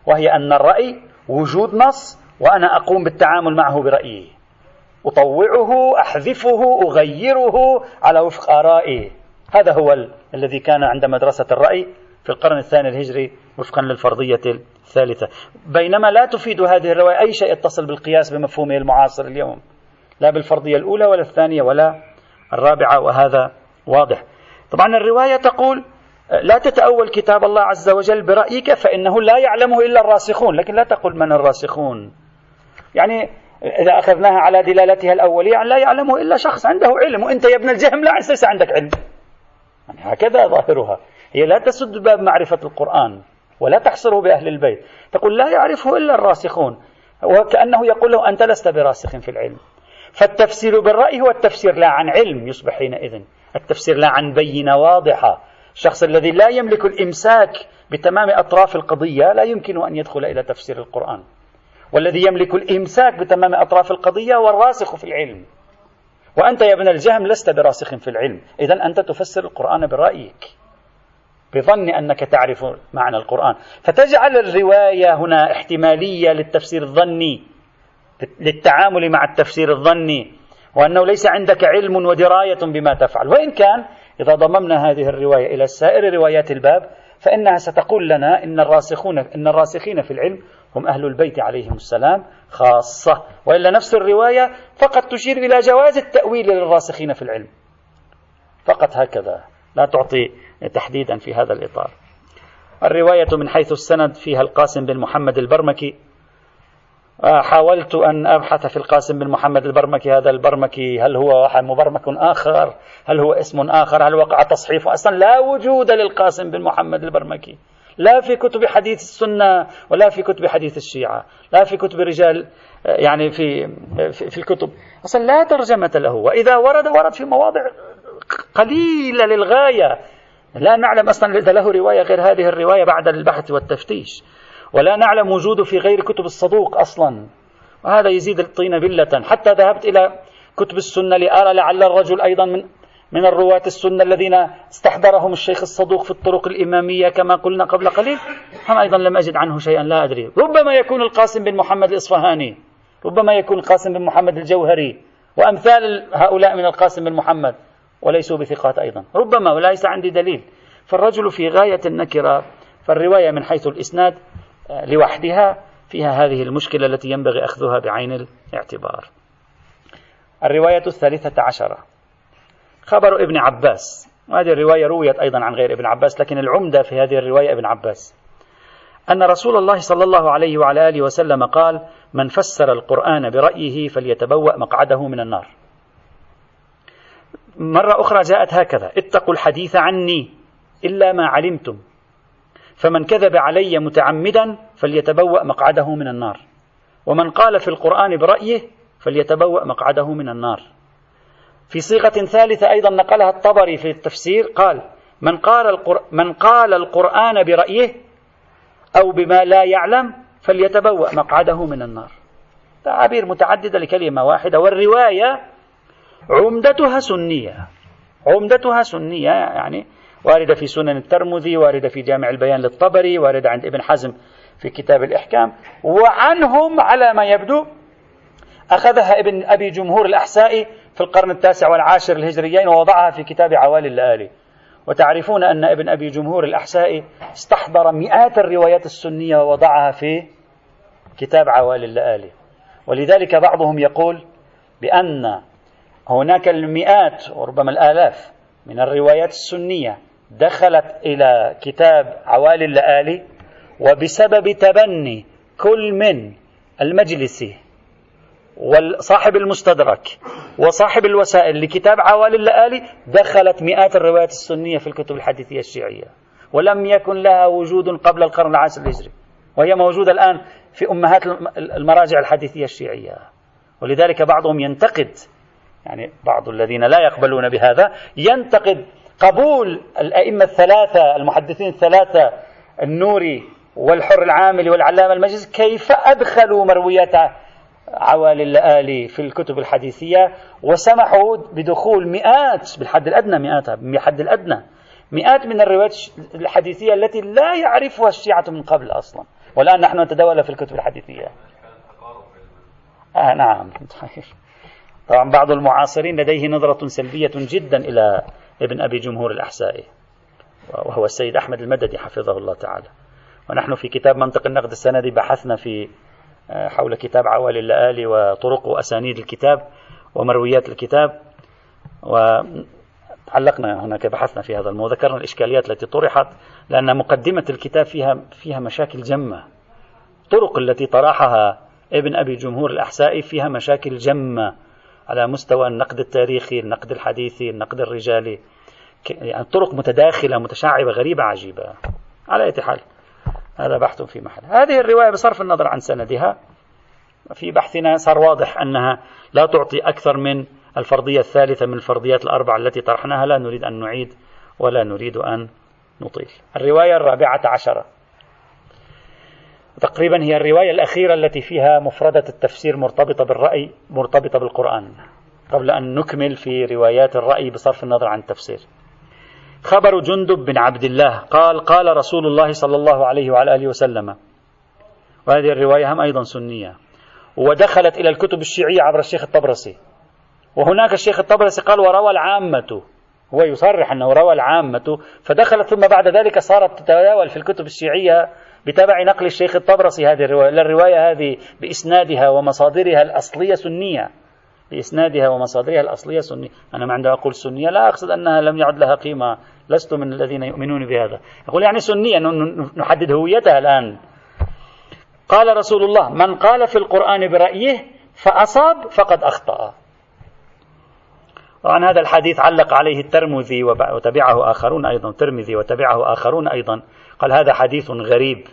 وهي أن الرأي وجود نص وأنا أقوم بالتعامل معه برأيي. أطوعه أحذفه أغيره على وفق آرائي. هذا هو ال... الذي كان عند مدرسة الرأي في القرن الثاني الهجري وفقا للفرضية الثالثة. بينما لا تفيد هذه الرواية أي شيء يتصل بالقياس بمفهومه المعاصر اليوم. لا بالفرضية الأولى ولا الثانية ولا الرابعة وهذا واضح. طبعا الرواية تقول لا تتأول كتاب الله عز وجل برأيك فإنه لا يعلمه إلا الراسخون لكن لا تقل من الراسخون. يعني إذا أخذناها على دلالتها الأولية يعني لا يعلمه إلا شخص عنده علم وأنت يا ابن الجهم لا ليس عندك علم. يعني هكذا ظاهرها. هي لا تسد باب معرفة القرآن ولا تحصره بأهل البيت. تقول لا يعرفه إلا الراسخون وكأنه يقول له أنت لست براسخ في العلم. فالتفسير بالرأي هو التفسير لا عن علم يصبح حينئذ. التفسير لا عن بينة واضحة. الشخص الذي لا يملك الإمساك بتمام أطراف القضية لا يمكن أن يدخل إلى تفسير القرآن. والذي يملك الإمساك بتمام أطراف القضية هو الراسخ في العلم. وأنت يا ابن الجهم لست براسخ في العلم. إذا أنت تفسر القرآن برأيك. بظن أنك تعرف معنى القرآن. فتجعل الرواية هنا احتمالية للتفسير الظني. للتعامل مع التفسير الظني وأنه ليس عندك علم ودراية بما تفعل. وإن كان إذا ضممنا هذه الرواية إلى سائر روايات الباب فإنها ستقول لنا إن الراسخون إن الراسخين في العلم هم أهل البيت عليهم السلام خاصة. وإلا نفس الرواية فقط تشير إلى جواز التأويل للراسخين في العلم. فقط هكذا لا تعطي تحديدا في هذا الإطار. الرواية من حيث السند فيها القاسم بن محمد البرمكي حاولت أن أبحث في القاسم بن محمد البرمكي هذا البرمكي هل هو مبرمك آخر؟ هل هو اسم آخر؟ هل وقع تصحيف؟ أصلا لا وجود للقاسم بن محمد البرمكي. لا في كتب حديث السنة ولا في كتب حديث الشيعة لا في كتب رجال يعني في في الكتب. أصلا لا ترجمة له. وإذا ورد ورد في مواضع قليلة للغاية. لا نعلم أصلا إذا له رواية غير هذه الرواية بعد البحث والتفتيش. ولا نعلم وجوده في غير كتب الصدوق أصلا. وهذا يزيد الطين بلة. حتى ذهبت إلى كتب السنة لأرى لعل الرجل أيضا من من الرواة السنة الذين استحضرهم الشيخ الصدوق في الطرق الإمامية كما قلنا قبل قليل. هم أيضا لم أجد عنه شيئا لا أدري. ربما يكون القاسم بن محمد الإصفهاني. ربما يكون القاسم بن محمد الجوهري. وأمثال هؤلاء من القاسم بن محمد. وليسوا بثقات أيضا. ربما وليس عندي دليل. فالرجل في غاية النكرة فالرواية من حيث الإسناد لوحدها فيها هذه المشكلة التي ينبغي أخذها بعين الاعتبار. الرواية الثالثة عشرة. خبر ابن عباس. وهذه الرواية رويت أيضا عن غير ابن عباس لكن العمدة في هذه الرواية ابن عباس. أن رسول الله صلى الله عليه وعلى آله وسلم قال من فسر القرآن برأيه فليتبوأ مقعده من النار. مرة أخرى جاءت هكذا اتقوا الحديث عني إلا ما علمتم. فمن كذب علي متعمدا فليتبوأ مقعده من النار. ومن قال في القرآن برأيه فليتبوأ مقعده من النار. في صيغة ثالثة أيضا نقلها الطبري في التفسير قال من قال, القر... من قال القرآن برأيه أو بما لا يعلم فليتبوأ مقعده من النار. تعابير متعددة لكلمة واحدة والرواية عمدتها سنية. عمدتها سنية يعني واردة في سنن الترمذي واردة في جامع البيان للطبري واردة عند ابن حزم في كتاب الإحكام. وعنهم على ما يبدو أخذها ابن أبي جمهور الأحسائي في القرن التاسع والعاشر الهجريين ووضعها في كتاب عوالي اللآلي وتعرفون أن ابن أبي جمهور الأحسائي استحضر مئات الروايات السنية ووضعها في كتاب عوالي اللآلي ولذلك بعضهم يقول بأن هناك المئات وربما الآلاف من الروايات السنية دخلت إلى كتاب عوالي اللآلي وبسبب تبني كل من المجلسي وصاحب المستدرك وصاحب الوسائل لكتاب عوالي اللآلي دخلت مئات الروايات السنية في الكتب الحديثية الشيعية. ولم يكن لها وجود قبل القرن العاشر الهجري وهي موجودة الآن في أمهات المراجع الحديثية الشيعية. ولذلك بعضهم ينتقد يعني بعض الذين لا يقبلون بهذا ينتقد قبول الأئمة الثلاثة المحدثين الثلاثة النوري والحر العاملي والعلامة المجلس كيف أدخلوا مرويات عوالي اللآلي في الكتب الحديثية؟ وسمحوا بدخول مئات بالحد الأدنى مئات بالحد الأدنى مئات من الروايات الحديثية التي لا يعرفها الشيعة من قبل أصلا. والآن نحن نتداول في الكتب الحديثية. آه نعم طيب. طبعا بعض المعاصرين لديه نظرة سلبية جدا إلى ابن أبي جمهور الأحسائي وهو السيد أحمد المددي حفظه الله تعالى. ونحن في كتاب منطق النقد السندي بحثنا في آه، حول كتاب عوالي اللآلي وطرق وأسانيد الكتاب ومرويات الكتاب وعلقنا هناك بحثنا في هذا الموضوع ذكرنا الإشكاليات التي طرحت لأن مقدمة الكتاب فيها فيها مشاكل جمة. الطرق التي طرحها ابن أبي جمهور الأحسائي فيها مشاكل جمة على مستوى النقد التاريخي النقد الحديثي النقد الرجالي. يعني طرق متداخلة متشعبة غريبة عجيبة. على أي حال هذا بحث في محل. هذه الرواية بصرف النظر عن سندها. في بحثنا صار واضح أنها لا تعطي أكثر من الفرضية الثالثة من الفرضيات الأربعة التي طرحناها. لا نريد أن نعيد ولا نريد أن نطيل. الرواية الرابعة عشرة. تقريبا هي الرواية الأخيرة التي فيها مفردة التفسير مرتبطة بالرأي مرتبطة بالقرآن. قبل أن نكمل في روايات الرأي بصرف النظر عن التفسير. خبر جندب بن عبد الله. قال قال رسول الله صلى الله عليه وعلى آله وسلم. وهذه الرواية هم أيضا سنية. ودخلت إلى الكتب الشيعية عبر الشيخ الطبرسي. وهناك الشيخ الطبرسي قال وروى العامة. هو يصرح أنه روى العامة. فدخلت ثم بعد ذلك صارت تتداول في الكتب الشيعية بتبع نقل الشيخ الطبرسي هذه الرواية الرواية هذه بإسنادها ومصادرها الأصلية سنية. بإسنادها ومصادرها الأصلية سنية. أنا عندما أقول سنية لا أقصد أنها لم يعد لها قيمة. لست من الذين يؤمنون بهذا. أقول يعني سنية نحدد هويتها الآن. قال رسول الله من قال في القرآن برأيه فأصاب فقد أخطأ. طبعا هذا الحديث علق عليه الترمذي وتبعه آخرون أيضا الترمذي وتبعه آخرون أيضا. قال هذا حديث غريب.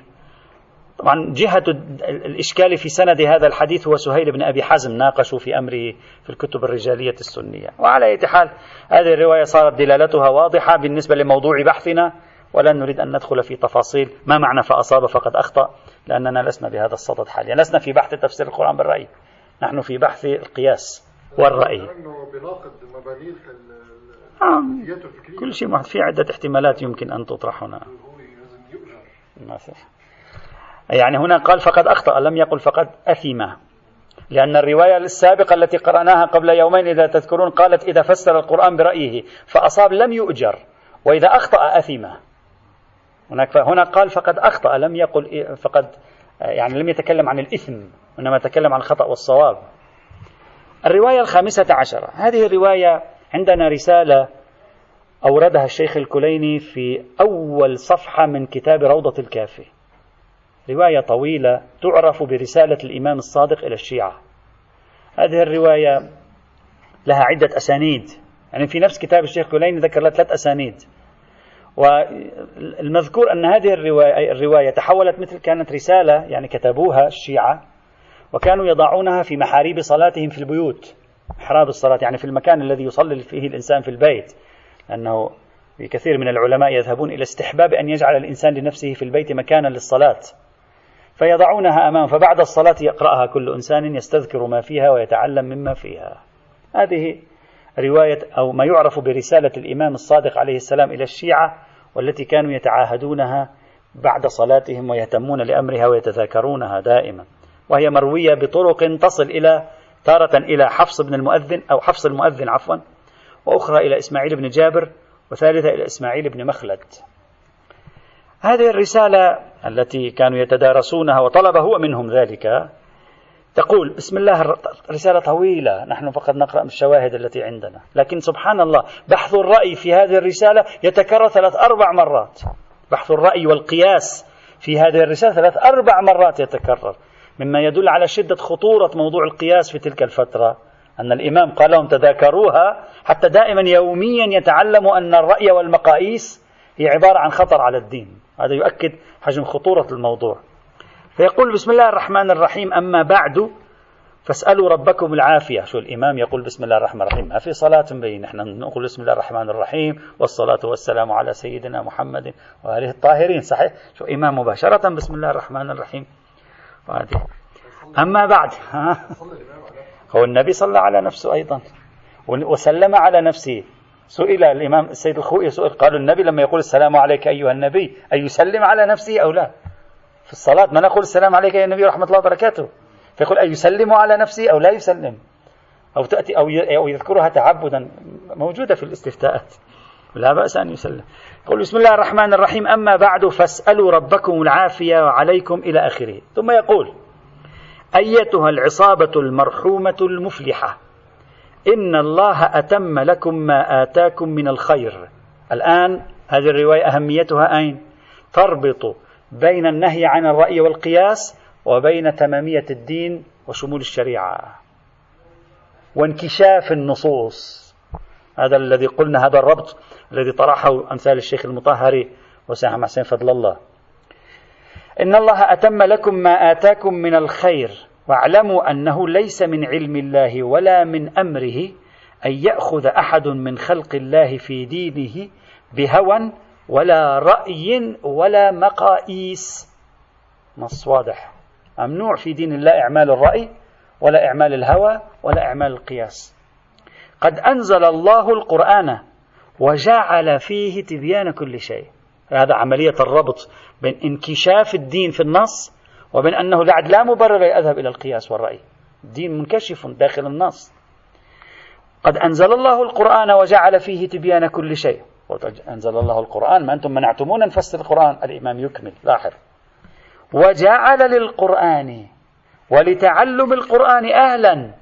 طبعا جهة الإشكال في سند هذا الحديث هو سهيل بن أبي حزم ناقشوا في أمره في الكتب الرجالية السنية. وعلى أي حال هذه الرواية صارت دلالتها واضحة بالنسبة لموضوع بحثنا ولن نريد أن ندخل في تفاصيل ما معنى فأصاب فقد أخطأ لأننا لسنا بهذا الصدد حاليا. لسنا في بحث تفسير القرآن بالرأي نحن في بحث القياس والرأي. نعم كل شيء في عدة احتمالات يمكن أن تطرح هنا. يعني هنا قال فقد أخطأ لم يقل فقد أثم. لأن الرواية السابقة التي قرأناها قبل يومين إذا تذكرون قالت إذا فسر القرآن برأيه فأصاب لم يؤجر وإذا أخطأ أثم. هناك هنا قال فقد أخطأ لم يقل فقد يعني لم يتكلم عن الإثم وإنما تكلم عن الخطأ والصواب. الرواية الخامسة عشرة. هذه الرواية عندنا رسالة أوردها الشيخ الكليني في أول صفحة من كتاب روضة الكافي. رواية طويلة تعرف برسالة الإمام الصادق إلى الشيعة. هذه الرواية لها عدة أسانيد. يعني في نفس كتاب الشيخ الكليني ذكر لها ثلاث أسانيد. والمذكور أن هذه الرواية, الرواية تحولت مثل كانت رسالة يعني كتبوها الشيعة وكانوا يضعونها في محاريب صلاتهم في البيوت. محراب الصلاة يعني في المكان الذي يصلي فيه الإنسان في البيت. لأنه في كثير من العلماء يذهبون إلى استحباب أن يجعل الإنسان لنفسه في البيت مكانا للصلاة. فيضعونها أمام فبعد الصلاة يقرأها كل إنسان يستذكر ما فيها ويتعلم مما فيها. هذه رواية أو ما يعرف برسالة الإمام الصادق عليه السلام إلى الشيعة والتي كانوا يتعاهدونها بعد صلاتهم ويهتمون لأمرها ويتذاكرونها دائما. وهي مروية بطرق تصل إلى تارة إلى حفص بن المؤذن أو حفص المؤذن عفوا وأخرى إلى إسماعيل بن جابر وثالثة إلى إسماعيل بن مخلد. هذه الرسالة التي كانوا يتدارسونها وطلب هو منهم ذلك تقول بسم الله رسالة طويلة نحن فقط نقرأ الشواهد التي عندنا لكن سبحان الله بحث الرأي في هذه الرسالة يتكرر ثلاث أربع مرات بحث الرأي والقياس في هذه الرسالة ثلاث أربع مرات يتكرر مما يدل على شدة خطورة موضوع القياس في تلك الفترة أن الإمام قال لهم تذاكروها حتى دائما يوميا يتعلموا أن الرأي والمقاييس هي عبارة عن خطر على الدين. هذا يؤكد حجم خطورة الموضوع. فيقول بسم الله الرحمن الرحيم أما بعد فاسألوا ربكم العافية. شو الإمام يقول بسم الله الرحمن الرحيم؟ ما في صلاة بين نحن نقول بسم الله الرحمن الرحيم والصلاة والسلام على سيدنا محمد وآله الطاهرين. صحيح؟ شو إمام مباشرة بسم الله الرحمن الرحيم. وهذه أما بعد هو النبي صلى على نفسه أيضا وسلم على نفسه. سئل الإمام السيد الخوئي سئل قالوا النبي لما يقول السلام عليك أيها النبي أي يسلم على نفسه أو لا؟ في الصلاة ما نقول السلام عليك يا النبي ورحمة الله وبركاته. فيقول أي يسلم على نفسه أو لا يسلم؟ أو تأتي أو يذكرها تعبدا. موجودة في الاستفتاءات. لا بأس أن يسلم. يقول بسم الله الرحمن الرحيم. أما بعد فاسألوا ربكم العافية وعليكم إلى آخره. ثم يقول أيتها العصابة المرحومة المفلحة. إن الله أتم لكم ما آتاكم من الخير. الآن هذه الرواية أهميتها أين؟ تربط بين النهي عن الرأي والقياس وبين تمامية الدين وشمول الشريعة. وانكشاف النصوص. هذا الذي قلنا هذا الربط الذي طرحه أمثال الشيخ المطهري وسام حسين فضل الله. إن الله أتم لكم ما آتاكم من الخير. واعلموا أنه ليس من علم الله ولا من أمره أن يأخذ أحد من خلق الله في دينه بهوى ولا رأي ولا مقاييس. نص واضح. ممنوع في دين الله إعمال الرأي ولا إعمال الهوى ولا إعمال القياس. قد أنزل الله القرآن وجعل فيه تبيان كل شيء. هذا عملية الربط بين انكشاف الدين في النص وبين أنه بعد لا مبرر يذهب إلى القياس والرأي. الدين منكشف داخل النص. قد أنزل الله القرآن وجعل فيه تبيان كل شيء. أنزل الله القرآن ما أنتم منعتمونا نفسر القرآن. الإمام يكمل لاحظ. وجعل للقرآن ولتعلم القرآن أهلا.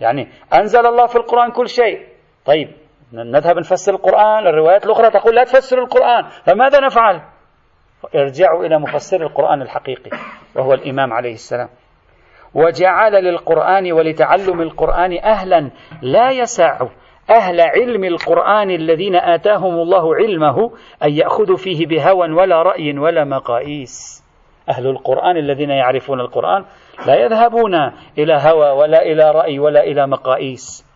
يعني أنزل الله في القرآن كل شيء. طيب نذهب نفسر القرآن. الروايات الأخرى تقول لا تفسر القرآن. فماذا نفعل؟ ارجعوا إلى مفسر القرآن الحقيقي وهو الإمام عليه السلام. وجعل للقرآن ولتعلم القرآن أهلا لا يسع أهل علم القرآن الذين آتاهم الله علمه أن يأخذوا فيه بهوى ولا رأي ولا مقاييس. أهل القرآن الذين يعرفون القرآن لا يذهبون إلى هوى ولا إلى رأي ولا إلى مقاييس.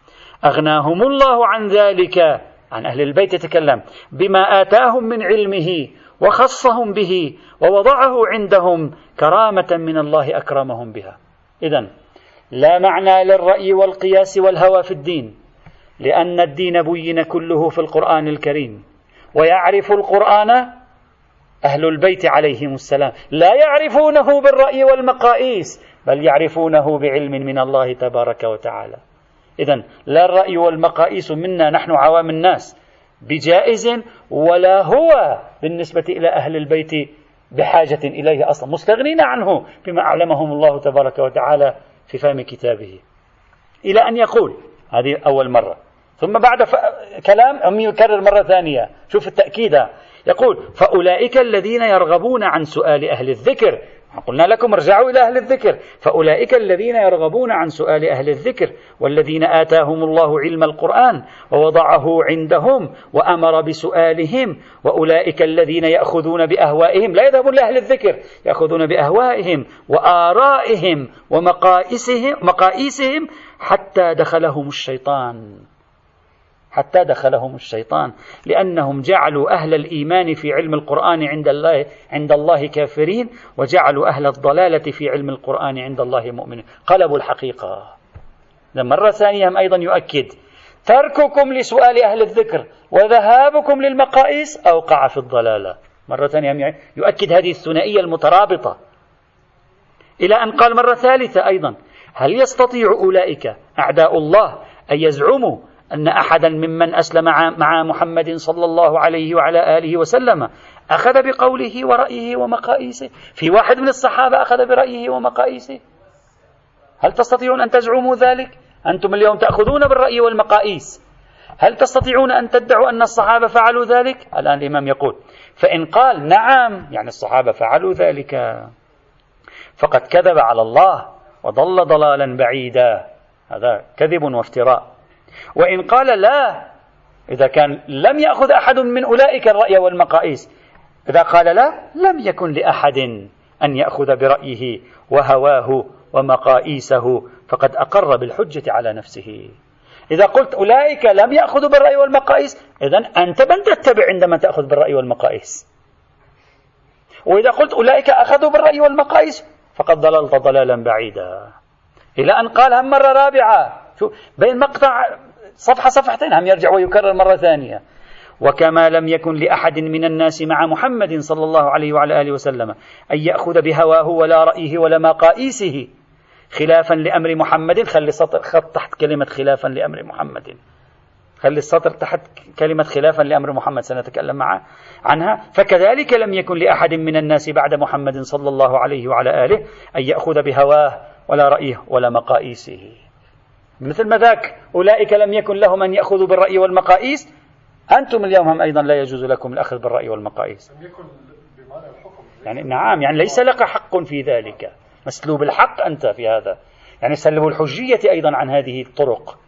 أغناهم الله عن ذلك. عن أهل البيت يتكلم بما آتاهم من علمه. وخصهم به ووضعه عندهم كرامة من الله أكرمهم بها. إذا لا معنى للرأي والقياس والهوى في الدين لأن الدين بين كله في القرآن الكريم ويعرف القرآن أهل البيت عليهم السلام. لا يعرفونه بالرأي والمقاييس بل يعرفونه بعلم من الله تبارك وتعالى. إذا لا الرأي والمقاييس منا نحن عوام الناس. بجائز ولا هو بالنسبة إلى أهل البيت بحاجة إليه أصلا مستغنين عنه بما أعلمهم الله تبارك وتعالى في فهم كتابه. إلى أن يقول هذه أول مرة. ثم بعد ف... كلام أم يكرر مرة ثانية. شوف التأكيد. يقول فأولئك الذين يرغبون عن سؤال أهل الذكر قلنا لكم ارجعوا إلى أهل الذكر فأولئك الذين يرغبون عن سؤال أهل الذكر والذين آتاهم الله علم القرآن ووضعه عندهم وأمر بسؤالهم وأولئك الذين يأخذون بأهوائهم لا يذهبون لأهل الذكر يأخذون بأهوائهم وآرائهم ومقائسهم مقائيسهم حتى دخلهم الشيطان. حتى دخلهم الشيطان لأنهم جعلوا أهل الإيمان في علم القرآن عند الله عند الله كافرين وجعلوا أهل الضلالة في علم القرآن عند الله مؤمنين. قلبوا الحقيقة. مرة ثانية هم أيضا يؤكد ترككم لسؤال أهل الذكر وذهابكم للمقائيس أوقع في الضلالة. مرة ثانية يؤكد هذه الثنائية المترابطة. إلى أن قال مرة ثالثة أيضا هل يستطيع أولئك أعداء الله أن يزعموا أن أحدا ممن أسلم مع محمد صلى الله عليه وعلى آله وسلم أخذ بقوله ورأيه ومقاييسه في واحد من الصحابة أخذ برأيه ومقاييسه هل تستطيعون أن تزعموا ذلك؟ أنتم اليوم تأخذون بالرأي والمقاييس هل تستطيعون أن تدعوا أن الصحابة فعلوا ذلك؟ الآن الإمام يقول فإن قال نعم يعني الصحابة فعلوا ذلك. فقد كذب على الله وضل ضلالا بعيدا. هذا كذب وافتراء. وإن قال لا إذا كان لم يأخذ أحد من أولئك الرأي والمقاييس. إذا قال لا لم يكن لأحد أن يأخذ برأيه وهواه ومقاييسه فقد أقر بالحجة على نفسه. إذا قلت أولئك لم يأخذوا بالرأي والمقاييس إذا أنت من تتبع عندما تأخذ بالرأي والمقاييس. وإذا قلت أولئك أخذوا بالرأي والمقاييس فقد ضللت ضلالا بعيدا. إلى أن قال مرة رابعة شو بين مقطع صفحة صفحتين هم يرجع ويكرر مرة ثانية. وكما لم يكن لأحد من الناس مع محمد صلى الله عليه وعلى آله وسلم أن يأخذ بهواه ولا رأيه ولا مقائيسه خلافا لأمر محمد. خلي سطر خط تحت كلمة خلافا لأمر محمد. خلي السطر تحت كلمة خلافا لأمر محمد سنتكلم معه عنها. فكذلك لم يكن لأحد من الناس بعد محمد صلى الله عليه وعلى آله أن يأخذ بهواه ولا رأيه ولا مقائيسه مثل ما ذاك أولئك لم يكن لهم أن يأخذوا بالرأي والمقاييس. أنتم اليوم هم أيضا لا يجوز لكم الأخذ بالرأي والمقاييس. يعني نعم يعني ليس لك حق في ذلك. مسلوب الحق أنت في هذا. يعني سلبوا الحجية أيضا عن هذه الطرق.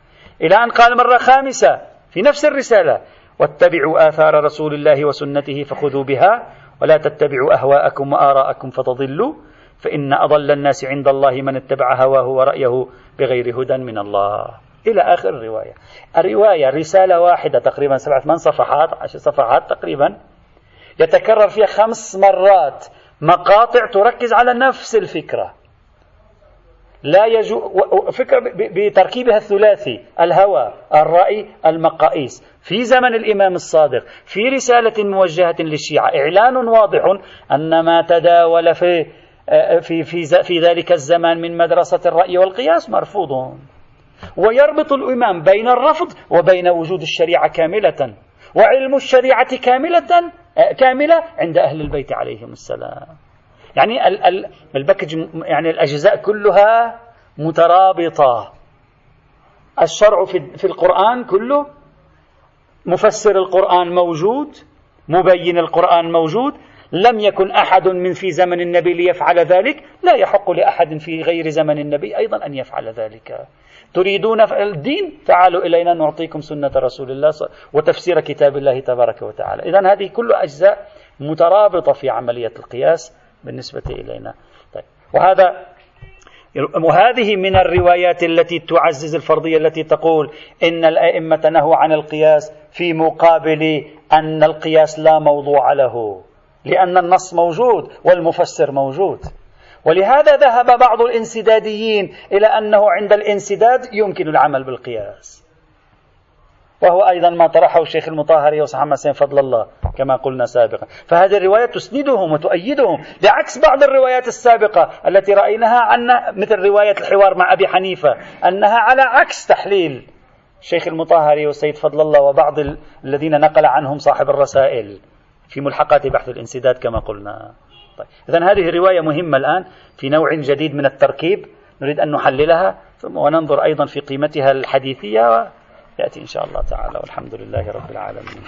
إلى أن قال مرة خامسة في نفس الرسالة واتبعوا آثار رسول الله وسنته فخذوا بها ولا تتبعوا أهواءكم وآراءكم فتضلوا. فإن أضل الناس عند الله من اتبع هواه ورأيه بغير هدى من الله. إلى آخر الرواية. الرواية رسالة واحدة تقريبا سبعة ثمان صفحات عشر صفحات تقريبا. يتكرر فيها خمس مرات. مقاطع تركز على نفس الفكرة. لا يجو فكرة بتركيبها الثلاثي. الهوى الرأي المقائيس في زمن الإمام الصادق في رسالة موجهة للشيعة إعلان واضح أن ما تداول في في في في ذلك الزمان من مدرسة الرأي والقياس مرفوض. ويربط الإمام بين الرفض وبين وجود الشريعة كاملة وعلم الشريعة كاملة كاملة عند أهل البيت عليهم السلام. يعني الباكج يعني الأجزاء كلها مترابطة. الشرع في القرآن كله مفسر القرآن موجود مبين القرآن موجود لم يكن أحد من في زمن النبي ليفعل ذلك لا يحق لأحد في غير زمن النبي أيضا أن يفعل ذلك. تريدون الدين؟ تعالوا إلينا نعطيكم سنة رسول الله وتفسير كتاب الله تبارك وتعالى. إذا هذه كل أجزاء مترابطة في عملية القياس بالنسبة إلينا. طيب. وهذا وهذه من الروايات التي تعزز الفرضية التي تقول إن الأئمة نهوا عن القياس في مقابل أن القياس لا موضوع له. لأن النص موجود والمفسر موجود. ولهذا ذهب بعض الانسداديين إلى أنه عند الانسداد يمكن العمل بالقياس. وهو أيضا ما طرحه الشيخ المطهري وصحابة حسين فضل الله كما قلنا سابقا. فهذه الرواية تسندهم وتؤيدهم بعكس بعض الروايات السابقة التي رأيناها عن مثل رواية الحوار مع أبي حنيفة أنها على عكس تحليل الشيخ المطهري والسيد فضل الله وبعض الذين نقل عنهم صاحب الرسائل. في ملحقات بحث الانسداد كما قلنا طيب. إذا هذه الرواية مهمة الآن في نوع جديد من التركيب نريد أن نحللها ثم وننظر أيضا في قيمتها الحديثية يأتي إن شاء الله تعالى والحمد لله رب العالمين